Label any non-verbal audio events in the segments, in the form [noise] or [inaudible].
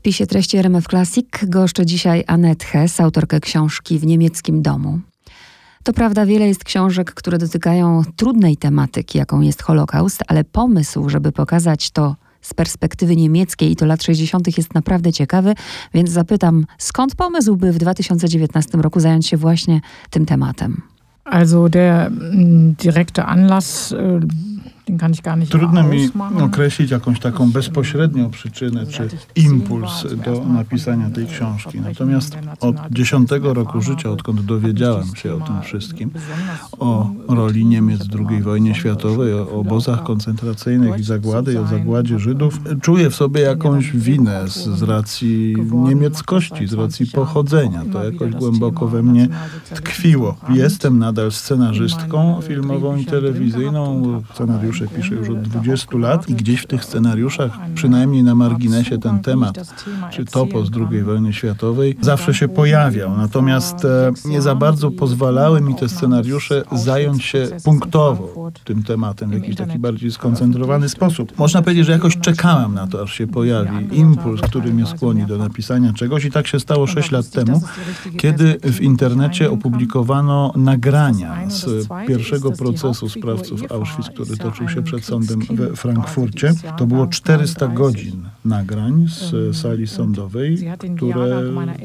spisie treści RMF Classic goszczę dzisiaj Annette Hess, autorkę książki W niemieckim domu. To prawda, wiele jest książek, które dotykają trudnej tematyki, jaką jest Holokaust, ale pomysł, żeby pokazać to z perspektywy niemieckiej i to lat 60. jest naprawdę ciekawy, więc zapytam, skąd pomysł, by w 2019 roku zająć się właśnie tym tematem? Also der mm, direkte Anlass äh, Trudno mi określić jakąś taką bezpośrednią przyczynę czy impuls do napisania tej książki. Natomiast od dziesiątego roku życia, odkąd dowiedziałem się o tym wszystkim, o roli Niemiec w II wojnie światowej, o obozach koncentracyjnych i zagłady, i o zagładzie Żydów, czuję w sobie jakąś winę z, z racji niemieckości, z racji pochodzenia. To jakoś głęboko we mnie tkwiło. Jestem nadal scenarzystką filmową i telewizyjną. Scenariusze scenariusze piszę już od 20 lat i gdzieś w tych scenariuszach, przynajmniej na marginesie ten temat, czy topos II wojny światowej, zawsze się pojawiał. Natomiast e, nie za bardzo pozwalały mi te scenariusze zająć się punktowo tym tematem w jakiś taki bardziej skoncentrowany sposób. Można powiedzieć, że jakoś czekałem na to, aż się pojawi impuls, który mnie skłoni do napisania czegoś i tak się stało 6 lat temu, kiedy w internecie opublikowano nagrania z pierwszego procesu sprawców Auschwitz, który toczył się przed sądem we Frankfurcie. To było 400 godzin nagrań z sali sądowej, które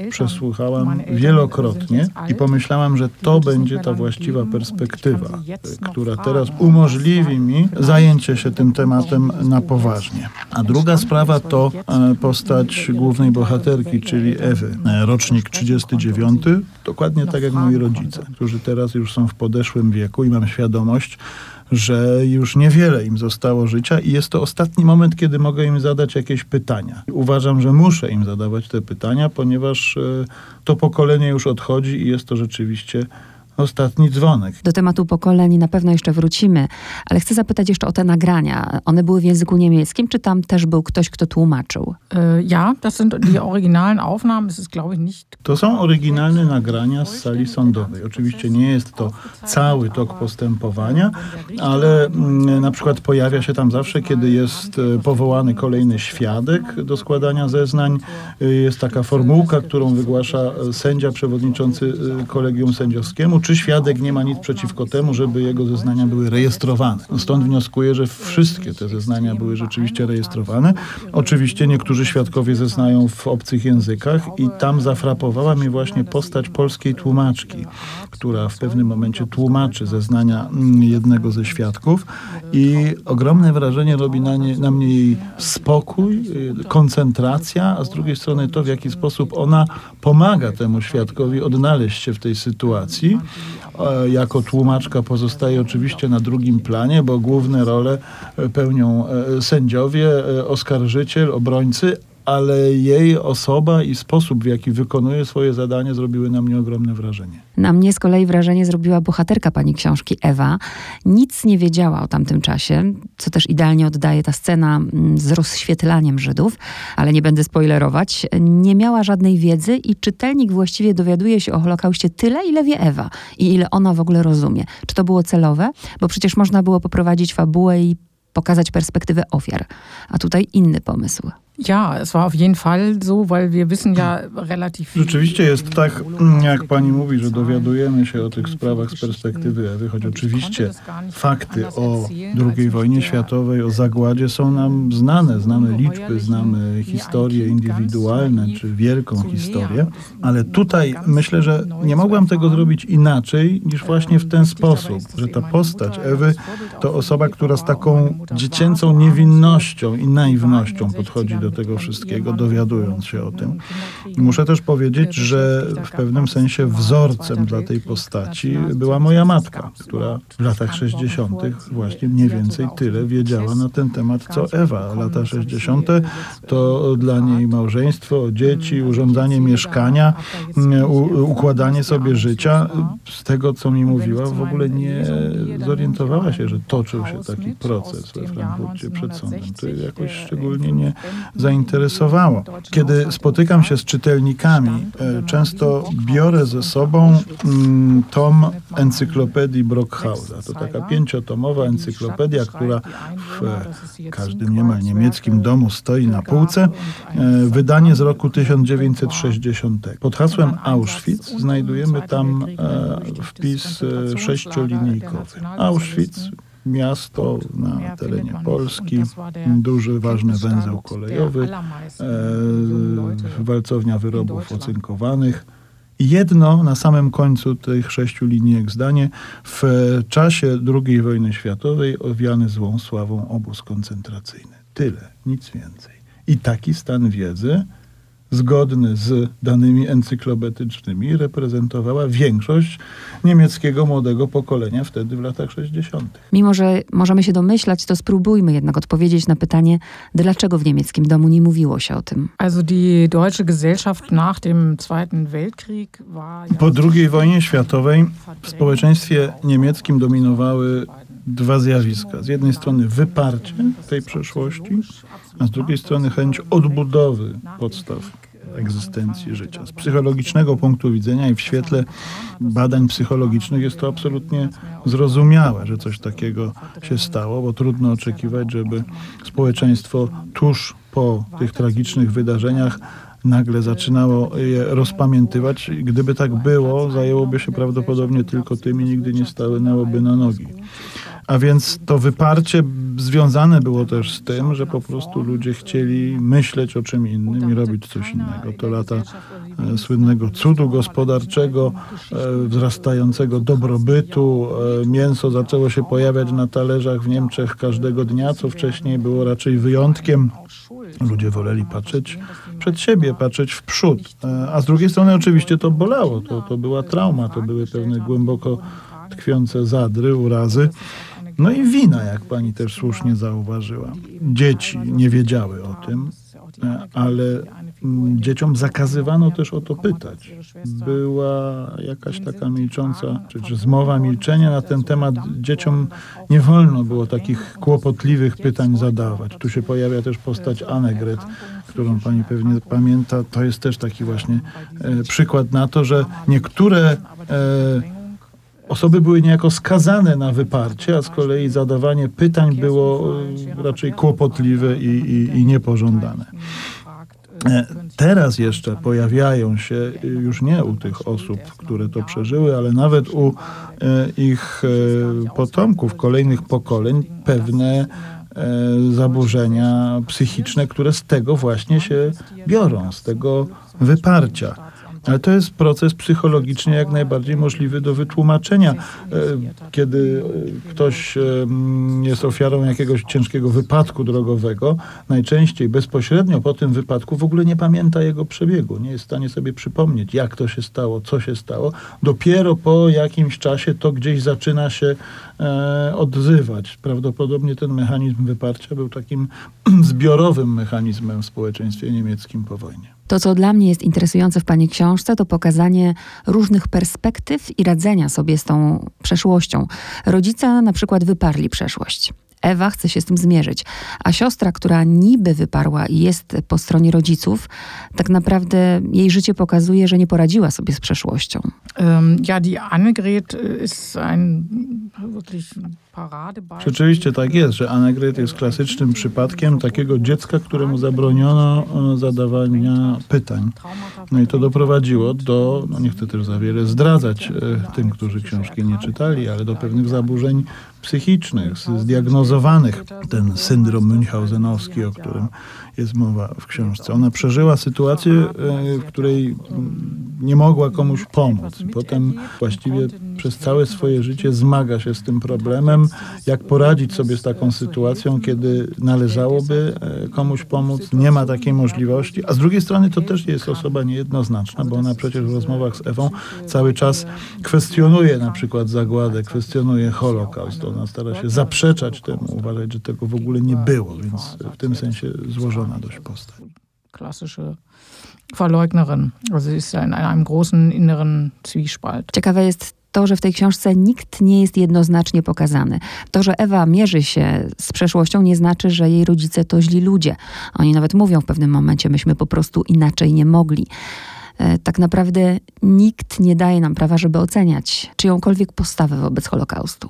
przesłuchałam wielokrotnie i pomyślałam, że to będzie ta właściwa perspektywa, która teraz umożliwi mi zajęcie się tym tematem na poważnie. A druga sprawa to e, postać głównej bohaterki, czyli Ewy, e, rocznik 39, dokładnie tak jak moi rodzice, którzy teraz już są w podeszłym wieku i mam świadomość, że już niewiele im zostało życia i jest to ostatni moment, kiedy mogę im zadać jakieś pytania. Uważam, że muszę im zadawać te pytania, ponieważ e, to pokolenie już odchodzi i jest to rzeczywiście ostatni dzwonek. Do tematu pokoleń na pewno jeszcze wrócimy, ale chcę zapytać jeszcze o te nagrania. One były w języku niemieckim, czy tam też był ktoś, kto tłumaczył? E, ja, das sind die originalen Aufnahmen. Es ist, glaube ich, nicht... To są oryginalne nagrania z sali sądowej. Oczywiście nie jest to cały tok postępowania, ale mm, na przykład pojawia się tam zawsze, kiedy jest e, powołany kolejny świadek do składania zeznań. E, jest taka formułka, którą wygłasza sędzia przewodniczący kolegium sędziowskiemu, czy świadek nie ma nic przeciwko temu, żeby jego zeznania były rejestrowane. No stąd wnioskuję, że wszystkie te zeznania były rzeczywiście rejestrowane. Oczywiście niektórzy świadkowie zeznają w obcych językach i tam zafrapowała mnie właśnie postać polskiej tłumaczki, która w pewnym momencie tłumaczy zeznania jednego ze świadków i ogromne wrażenie robi na, nie, na mnie jej spokój, y, koncentracja, a z drugiej strony to, w jaki sposób ona pomaga temu świadkowi odnaleźć się w tej sytuacji jako tłumaczka pozostaje oczywiście na drugim planie, bo główne role e, pełnią e, sędziowie, oskarżyciel, obrońcy, ale jej osoba i sposób, w jaki wykonuje swoje zadanie, zrobiły na mnie ogromne wrażenie. Na mnie z kolei wrażenie zrobiła bohaterka pani książki, Ewa. Nic nie wiedziała o tamtym czasie, co też idealnie oddaje ta scena mm, z rozświetlaniem Żydów, ale nie będę spoilerować. Nie miała żadnej wiedzy i czytelnik właściwie dowiaduje się o Holokauście tyle, ile wie Ewa i ile ona w ogóle rozumie. Czy to było celowe? Bo przecież można było poprowadzić fabułę i pokazać perspektywę ofiar, a tutaj inny pomysł. Ja, es war auf jeden Fall so, weil wir wissen ja relativ viel. Rzeczywiście jest tak, jak pani mówi, że dowiadujemy się o tych sprawach z perspektywy Ewy, choć oczywiście fakty o II wojnie światowej, o zagładzie są nam znane. Znamy liczby, znamy historie indywidualne, czy wielką historię, ale tutaj myślę, że nie mogłam tego zrobić inaczej niż właśnie w ten sposób, że ta postać Ewy to osoba, która z taką dziecięcą niewinnością i naiwnością podchodzi do do tego wszystkiego, dowiadując się o tym. I muszę też powiedzieć, że w pewnym sensie wzorcem dla tej postaci była moja matka, która w latach 60. właśnie mniej więcej tyle wiedziała na ten temat, co Ewa. Lata 60. to dla niej małżeństwo, dzieci, urządzanie mieszkania, układanie sobie życia. Z tego, co mi mówiła, w ogóle nie zorientowała się, że toczył się taki proces we Frankfurcie przed sądem. To jakoś szczególnie nie zainteresowało. Kiedy spotykam się z czytelnikami, e, często biorę ze sobą mm, tom encyklopedii Brockhausa. To taka pięciotomowa encyklopedia, która w każdym niemal niemieckim domu stoi na półce. E, wydanie z roku 1960. Pod hasłem Auschwitz znajdujemy tam e, wpis sześciolinijkowy. Auschwitz miasto na terenie Polski, duży, ważny węzeł kolejowy, e, walcownia wyrobów ocynkowanych. Jedno na samym końcu tych sześciu linijek zdanie w czasie II wojny światowej owiany złą sławą obóz koncentracyjny. Tyle, nic więcej. I taki stan wiedzy zgodny z danymi encyklopedycznymi reprezentowała większość niemieckiego młodego pokolenia wtedy w latach 60. Mimo, że możemy się domyślać, to spróbujmy jednak odpowiedzieć na pytanie, dlaczego w niemieckim domu nie mówiło się o tym. Also die deutsche Gesellschaft nach dem Zweiten Weltkrieg war po II wojnie światowej w społeczeństwie niemieckim dominowały dwa zjawiska. Z jednej strony wyparcie tej przeszłości, a z drugiej strony chęć odbudowy podstaw egzystencji życia. Z psychologicznego punktu widzenia i w świetle badań psychologicznych jest to absolutnie zrozumiałe, że coś takiego się stało, bo trudno oczekiwać, żeby społeczeństwo tuż po tych tragicznych wydarzeniach nagle zaczynało je rozpamiętywać. Gdyby tak było, zajęłoby się prawdopodobnie tylko tym i nigdy nie stanęłoby na nogi. A więc to wyparcie związane było też z tym, że po prostu ludzie chcieli myśleć o czym innym i robić coś innego. To lata e, słynnego cudu gospodarczego, e, wzrastającego dobrobytu. E, mięso zaczęło się pojawiać na talerzach w Niemczech każdego dnia, co wcześniej było raczej wyjątkiem. Ludzie woleli patrzeć przed siebie, patrzeć w przód. A z drugiej strony oczywiście to bolało. To, to była trauma, to były pewne głęboko tkwiące zadry, urazy. No i wina, jak pani też słusznie zauważyła. Dzieci nie wiedziały o tym, ale mm, dzieciom zakazywano też o to pytać. Była jakaś taka milcząca, czy, zmowa milczenia na ten temat. Dzieciom nie wolno było takich kłopotliwych pytań zadawać. Tu się pojawia też postać Annegret, którą pani pewnie pamięta. To jest też taki właśnie e, przykład na to, że niektóre e, osoby były niejako skazane na wyparcie, a z kolei zadawanie pytań było e, raczej kłopotliwe i, i, i niepożądane. E, teraz jeszcze pojawiają się e, już nie u tych osób, które to przeżyły, ale nawet u ich potomków, kolejnych pokoleń, pewne zaburzenia psychiczne, które z tego właśnie się biorą, z tego wyparcia. Ale to jest proces psychologicznie jak najbardziej możliwy do wytłumaczenia. E, kiedy e, ktoś e, jest ofiarą jakiegoś ciężkiego wypadku drogowego, najczęściej bezpośrednio po tym wypadku w ogóle nie pamięta jego przebiegu, nie jest w stanie sobie przypomnieć, jak to się stało, co się stało. Dopiero po jakimś czasie to gdzieś zaczyna się odzywać. Prawdopodobnie ten mechanizm wyparcia był takim [clears throat] zbiorowym mechanizmem w społeczeństwie niemieckim po wojnie. To, co dla mnie jest interesujące w Pani książce, to pokazanie różnych perspektyw i radzenia sobie z tą przeszłością. Rodzice na przykład wyparli przeszłość. Ewa chce się z tym zmierzyć. A siostra, która niby wyparła i jest po stronie rodziców, tak naprawdę jej życie pokazuje, że nie poradziła sobie z przeszłością. Um, ja, die Annegret ist ein wirklich Rzeczywiście tak jest, że Annegret jest klasycznym przypadkiem takiego dziecka, któremu zabroniono e, zadawania pytań. No i to doprowadziło do, no nie chcę też za wiele zdradzać e, tym, którzy książki nie czytali, ale do pewnych zaburzeń psychicznych, zdiagnozowanych. Ten syndrom münchhausenowski, o którym jest mowa w książce. Ona przeżyła sytuację, e, w której nie mogła komuś pomóc. Potem właściwie przez całe swoje życie zmaga się z tym problemem, jak poradzić sobie z taką sytuacją, kiedy należałoby e, komuś pomóc, nie ma takiej możliwości, a z drugiej strony to też jest osoba niejednoznaczna, bo ona przecież w rozmowach z Ewą cały czas kwestionuje na przykład zagładę, kwestionuje Holokaust. Ona stara się zaprzeczać temu, uważać, że tego w ogóle nie było, więc w tym sensie złożona dość postać. Klasyczne Verleugnerin. Also sie ist in einem großen inneren Zwiespalt. Ciekawe jest to, że w tej książce nikt nie jest jednoznacznie pokazany. To, że Ewa mierzy się z przeszłością, nie znaczy, że jej rodzice to źli ludzie. Oni nawet mówią w pewnym momencie, myśmy po prostu inaczej nie mogli. E, tak naprawdę nikt nie daje nam prawa, żeby oceniać czyjąkolwiek postawę wobec Holokaustu.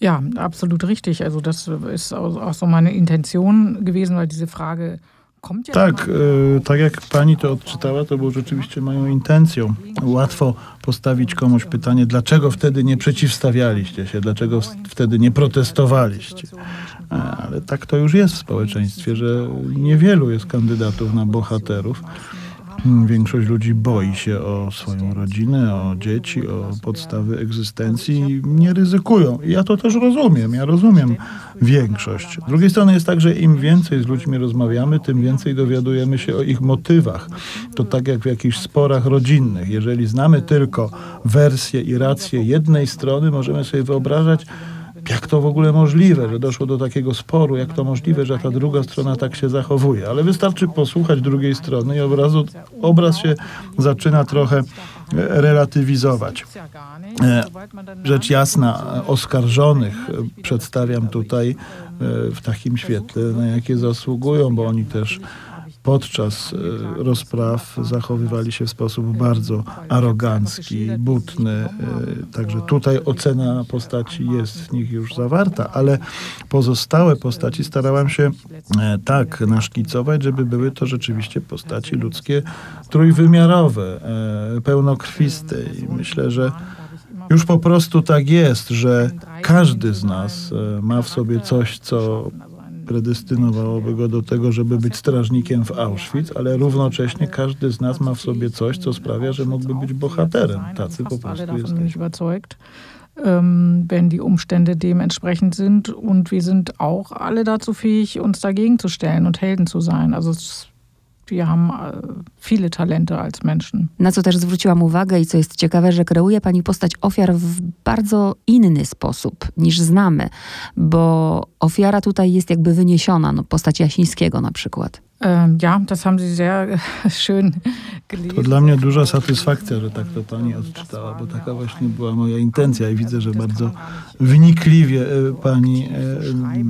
Ja, absolut richtig. Also das ist auch so meine Intention gewesen, weil diese Frage tak, e, tak jak pani to odczytała, to było rzeczywiście moją intencją. Łatwo postawić komuś pytanie, dlaczego wtedy nie przeciwstawialiście się, dlaczego wtedy nie protestowaliście. E, ale tak to już jest w społeczeństwie, że niewielu jest kandydatów na bohaterów. Większość ludzi boi się o swoją rodzinę, o dzieci, o podstawy egzystencji. Nie ryzykują. Ja to też rozumiem. Ja rozumiem większość. Z drugiej strony jest tak, że im więcej z ludźmi rozmawiamy, tym więcej dowiadujemy się o ich motywach. To tak jak w jakichś sporach rodzinnych. Jeżeli znamy tylko wersję i rację jednej strony, możemy sobie wyobrażać, jak to w ogóle możliwe, że doszło do takiego sporu, jak to możliwe, że ta druga strona tak się zachowuje. Ale wystarczy posłuchać drugiej strony i obrazu, obraz się zaczyna trochę e, relatywizować. E, rzecz jasna, oskarżonych przedstawiam tutaj e, w takim świetle, na jakie zasługują, bo oni też podczas e, rozpraw zachowywali się w sposób bardzo arogancki, butny. E, także tutaj ocena postaci jest w nich już zawarta, ale pozostałe postaci starałam się e, tak naszkicować, żeby były to rzeczywiście postaci ludzkie trójwymiarowe, pełnokrwiste i myślę, że już po prostu tak jest, że każdy z nas ma w sobie coś, co predestynowałoby go do tego, żeby być strażnikiem w Auschwitz, ale równocześnie każdy z nas ma w sobie coś, co sprawia, że mógłby być bohaterem. Tacy po prostu jesteśmy. Ähm, wenn die Umstände dementsprechend sind. Und wir sind auch alle dazu fähig, uns dagegen zu stellen und Helden zu sein. Also es wir haben viele Talente als Menschen. Na co też zwróciłam uwagę i co jest ciekawe, że kreuje pani postać ofiar w bardzo inny sposób niż znamy, bo ofiara tutaj jest jakby wyniesiona, no, postać Jasińskiego na przykład. Ja, das haben Sie sehr [laughs] schön gelesen. To dla mnie duża satysfakcja, że tak to pani odczytała, bo taka właśnie była moja intencja i widzę, że bardzo wnikliwie e, pani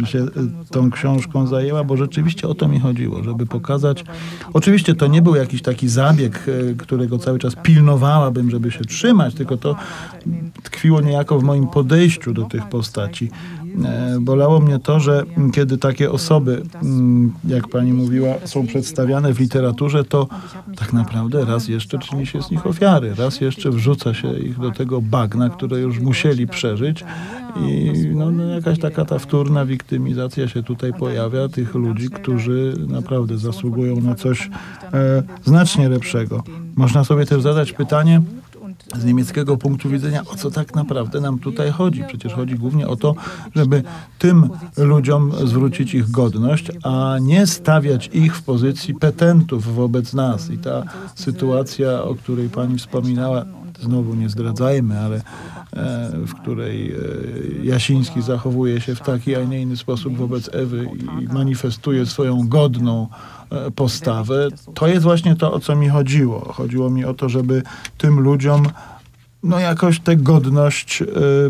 e, się e, tą książką zajęła, bo rzeczywiście o to mi chodziło, żeby pokazać. Oczywiście to nie był jakiś taki zabieg, którego cały czas pilnowałabym, żeby się trzymać, tylko to tkwiło niejako w moim podejściu do tych postaci. Bolało mnie to, że kiedy takie osoby, mm, jak pani mówiła, są przedstawiane w literaturze, to tak naprawdę raz jeszcze czyni się z nich ofiary, raz jeszcze wrzuca się ich do tego bagna, które już musieli przeżyć i no, no, jakaś taka ta wtórna wiktymizacja się tutaj pojawia tych ludzi, którzy naprawdę zasługują na coś e, znacznie lepszego. Można sobie też zadać pytanie, z niemieckiego punktu widzenia, o co tak naprawdę nam tutaj chodzi. Przecież chodzi głównie o to, żeby tym ludziom zwrócić ich godność, a nie stawiać ich w pozycji petentów wobec nas. I ta sytuacja, o której pani wspominała, znowu nie zdradzajmy, ale w której e, Jasiński zachowuje się w taki, a nie inny sposób wobec Ewy i manifestuje swoją godną E, postawę. To jest właśnie to, o co mi chodziło. Chodziło mi o to, żeby tym ludziom no jakoś tę godność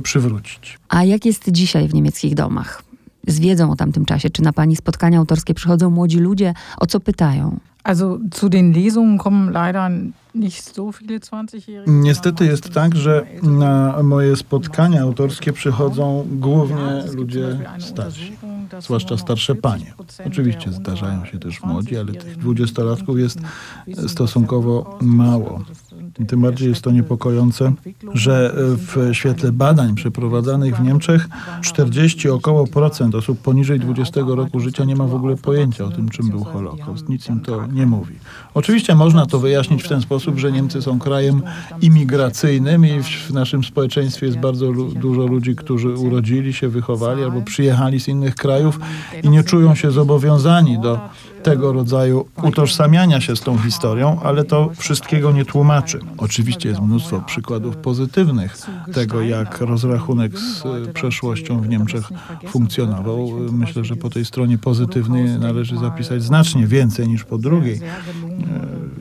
przywrócić. A jak jest dzisiaj w niemieckich domach? Z wiedzą o tamtym czasie, czy na pani spotkania autorskie przychodzą młodzi ludzie? O co pytają? Also zu den Lesungen kommen leider Niestety jest tak, że na moje spotkania autorskie przychodzą głównie ludzie starsi, zwłaszcza starsze panie. Oczywiście zdarzają się też młodzi, ale tych dwudziestolatków jest stosunkowo mało. Tym bardziej jest to niepokojące, że w świetle badań przeprowadzanych w Niemczech 40 około procent osób poniżej 20 roku życia nie ma w ogóle pojęcia o tym, czym był Holokaust. Nic im to nie mówi. Oczywiście można to wyjaśnić w ten sposób, że Niemcy są krajem imigracyjnym i w naszym społeczeństwie jest bardzo dużo ludzi, którzy urodzili się, wychowali albo przyjechali z innych krajów i nie czują się zobowiązani do tego rodzaju utożsamiania się z tą historią, ale to wszystkiego nie tłumaczy. Oczywiście jest mnóstwo przykładów pozytywnych tego, jak rozrachunek z przeszłością w Niemczech funkcjonował. Myślę, że po tej stronie pozytywnej należy zapisać znacznie więcej niż po drugiej.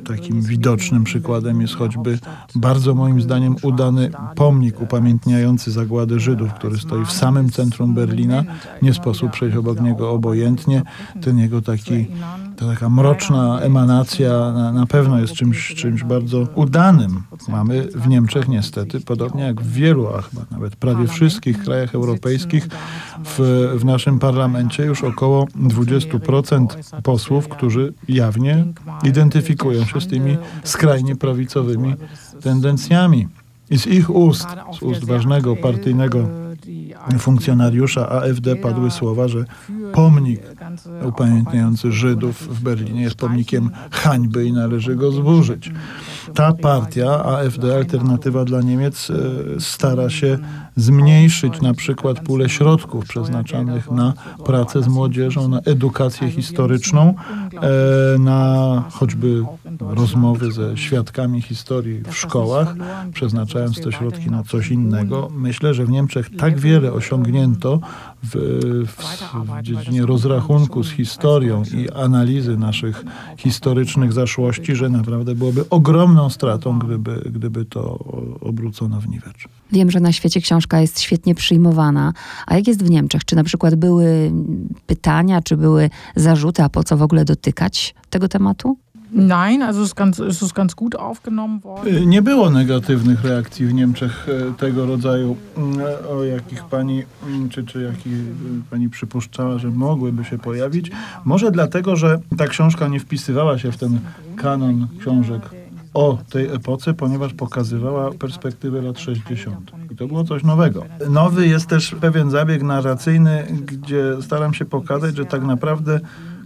Takim widocznym przykładem jest choćby bardzo moim zdaniem udany pomnik upamiętniający zagładę Żydów, który stoi w samym centrum Berlina. Nie sposób przejść obok niego obojętnie. Ten jego taki ta taka mroczna emanacja na, na pewno jest czymś, czymś bardzo udanym. Mamy w Niemczech niestety, podobnie jak w wielu, a chyba nawet prawie wszystkich krajach europejskich, w, w naszym parlamencie już około 20% posłów, którzy jawnie identyfikują się z tymi skrajnie prawicowymi tendencjami. I z ich ust, z ust ważnego partyjnego funkcjonariusza AfD padły słowa, że pomnik upamiętniający Żydów w Berlinie jest pomnikiem hańby i należy go zburzyć. Ta partia, AfD, Alternatywa dla Niemiec, e, stara się zmniejszyć na przykład pulę środków przeznaczanych na pracę z młodzieżą, na edukację historyczną, e, na choćby rozmowy ze świadkami historii w szkołach, przeznaczając te środki na coś innego. Myślę, że w Niemczech tak wiele osiągnięto w, w, w dziedzinie rozrachunku z historią i analizy naszych historycznych zaszłości, że naprawdę byłoby ogromną stratą, gdyby, gdyby to obrócono w niwecz. Wiem, że na świecie książka jest świetnie przyjmowana. A jak jest w Niemczech? Czy na przykład były pytania, czy były zarzuty, a po co w ogóle dotykać tego tematu? Nein, also ist ganz, ist es ganz gut aufgenommen worden. Y, nie było negatywnych reakcji w Niemczech y, tego rodzaju, y, o jakich pani, czy, czy jakich pani przypuszczała, że mogłyby się pojawić. Może dlatego, że ta książka nie wpisywała się w ten kanon książek o tej epoce, ponieważ pokazywała perspektywę lat 60. I to było coś nowego. Nowy jest też pewien zabieg narracyjny, gdzie staram się pokazać, że tak naprawdę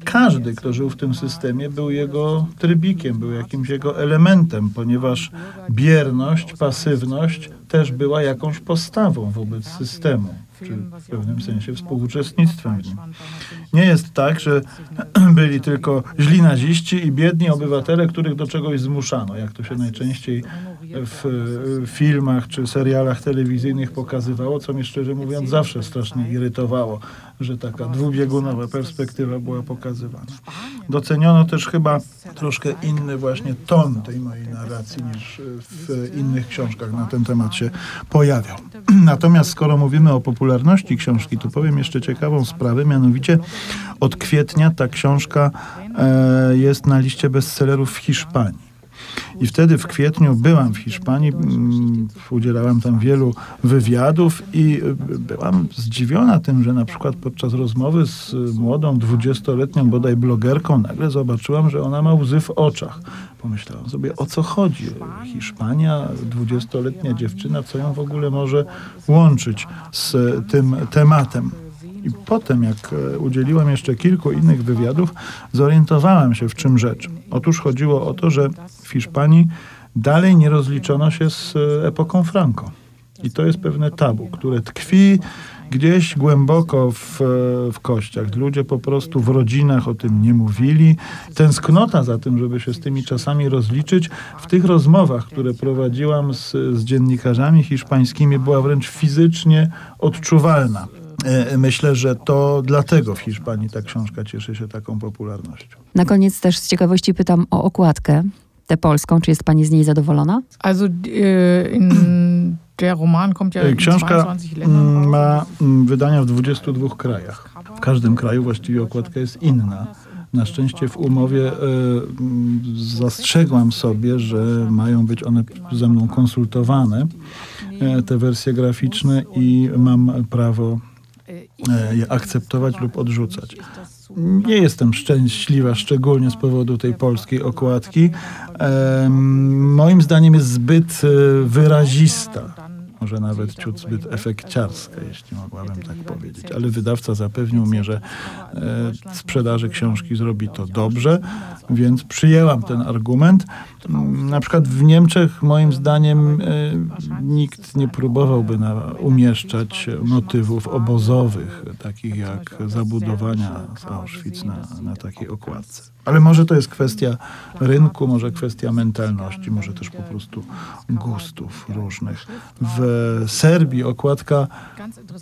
każdy, kto żył w tym systemie, był jego trybikiem, był jakimś jego elementem, ponieważ bierność, pasywność też była jakąś postawą wobec systemu czy w pewnym sensie współuczestnictwem w nim. Nie jest tak, że [clears throat] byli tylko źli naziści i biedni obywatele, których do czegoś zmuszano, jak to się najczęściej w filmach czy serialach telewizyjnych pokazywało, co mnie szczerze mówiąc zawsze strasznie irytowało, że taka dwubiegunowa perspektywa była pokazywana. Doceniono też chyba troszkę inny właśnie ton tej mojej narracji niż w innych książkach na ten temat się pojawiał. [clears throat] Natomiast skoro mówimy o popularności książki, to powiem jeszcze ciekawą sprawę, mianowicie od kwietnia ta książka e, jest na liście bestsellerów w Hiszpanii. I wtedy w kwietniu byłam w Hiszpanii, mm, udzielałam tam wielu wywiadów i y, byłam zdziwiona tym, że na przykład podczas rozmowy z młodą, dwudziestoletnią bodaj blogerką nagle zobaczyłam, że ona ma łzy w oczach. Pomyślałam sobie, o co chodzi? Hiszpania, dwudziestoletnia dziewczyna, co ją w ogóle może łączyć z tym tematem? I potem, jak udzieliłam jeszcze kilku innych wywiadów, zorientowałam się, w czym rzecz. Otóż chodziło o to, że Hiszpanii dalej nie rozliczono się z e, epoką Franco. I to jest pewne tabu, które tkwi gdzieś głęboko w, e, w kościach. Ludzie po prostu w rodzinach o tym nie mówili. Tęsknota za tym, żeby się z tymi czasami rozliczyć, w tych rozmowach, które prowadziłam z, z dziennikarzami hiszpańskimi, była wręcz fizycznie odczuwalna. E, myślę, że to dlatego w Hiszpanii ta książka cieszy się taką popularnością. Na koniec też z ciekawości pytam o okładkę, tę polską. Czy jest pani z niej zadowolona? Also, e, in [clears throat] der Roman kommt ja e, Książka mm, ma mm, wydania w 22 krajach. W każdym kraju właściwie okładka jest inna. Na szczęście w umowie y, zastrzegłam sobie, że mają być one ze mną konsultowane, y, te wersje graficzne i mam prawo E, je akceptować lub odrzucać. Nie jestem szczęśliwa, szczególnie z powodu tej polskiej okładki. moim zdaniem jest zbyt e, wyrazista może nawet ciut zbyt efekciarska, jeśli mogłabym tak powiedzieć. Ale wydawca zapewnił mnie, że e, sprzedaży książki zrobi to dobrze, więc przyjęłam ten argument. Na przykład w Niemczech moim zdaniem e, nikt nie próbowałby na, umieszczać motywów obozowych, takich jak zabudowania z Auschwitz na, na takiej okładce. Ale może to jest kwestia rynku, może kwestia mentalności, może też po prostu gustów różnych. W Serbii okładka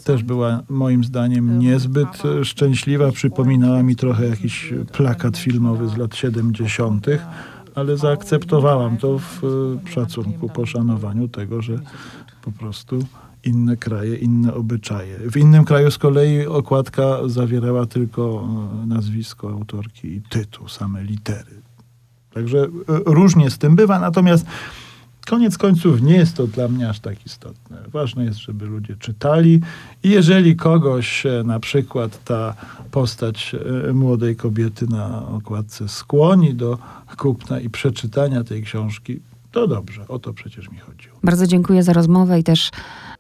też była moim zdaniem niezbyt szczęśliwa. Przypominała mi trochę jakiś plakat filmowy z lat 70 ale zaakceptowałam to w szacunku, poszanowaniu tego, że po prostu inne kraje, inne obyczaje. W innym kraju z kolei okładka zawierała tylko e, nazwisko autorki i tytuł, same litery. Także e, różnie z tym bywa, natomiast koniec końców nie jest to dla mnie aż tak istotne. Ważne jest, żeby ludzie czytali i jeżeli kogoś e, na przykład ta postać młodej kobiety na okładce skłoni do kupna i przeczytania tej książki, to dobrze, o to przecież mi chodziło. Bardzo dziękuję za rozmowę i też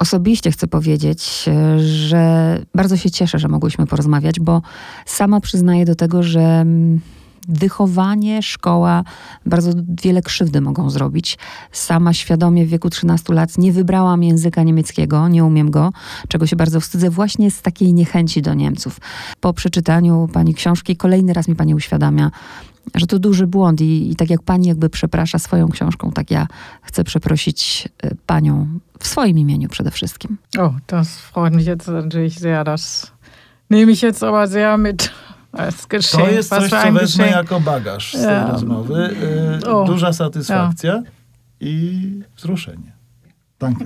osobiście chcę powiedzieć, że bardzo się cieszę, że mogłyśmy porozmawiać, bo sama przyznaję do tego, że mm, wychowanie, szkoła bardzo wiele krzywdy mogą zrobić. Sama świadomie w wieku 13 lat nie wybrałam języka niemieckiego, nie umiem go, czego się bardzo wstydzę, właśnie z takiej niechęci do Niemców. Po przeczytaniu pani książki kolejny raz mi pani uświadamia, że to duży błąd i, i tak jak pani jakby przeprasza swoją książką, tak ja chcę przeprosić y, panią w swoim imieniu przede wszystkim. Oh, das freut mich jetzt natürlich sehr. Das nehme ich jetzt aber sehr mit. Als Geschenk. To jest coś, co wezmę Geschenk. jako bagaż z tej rozmowy. Y, duża satysfakcja ja. i wzruszenie. Danke.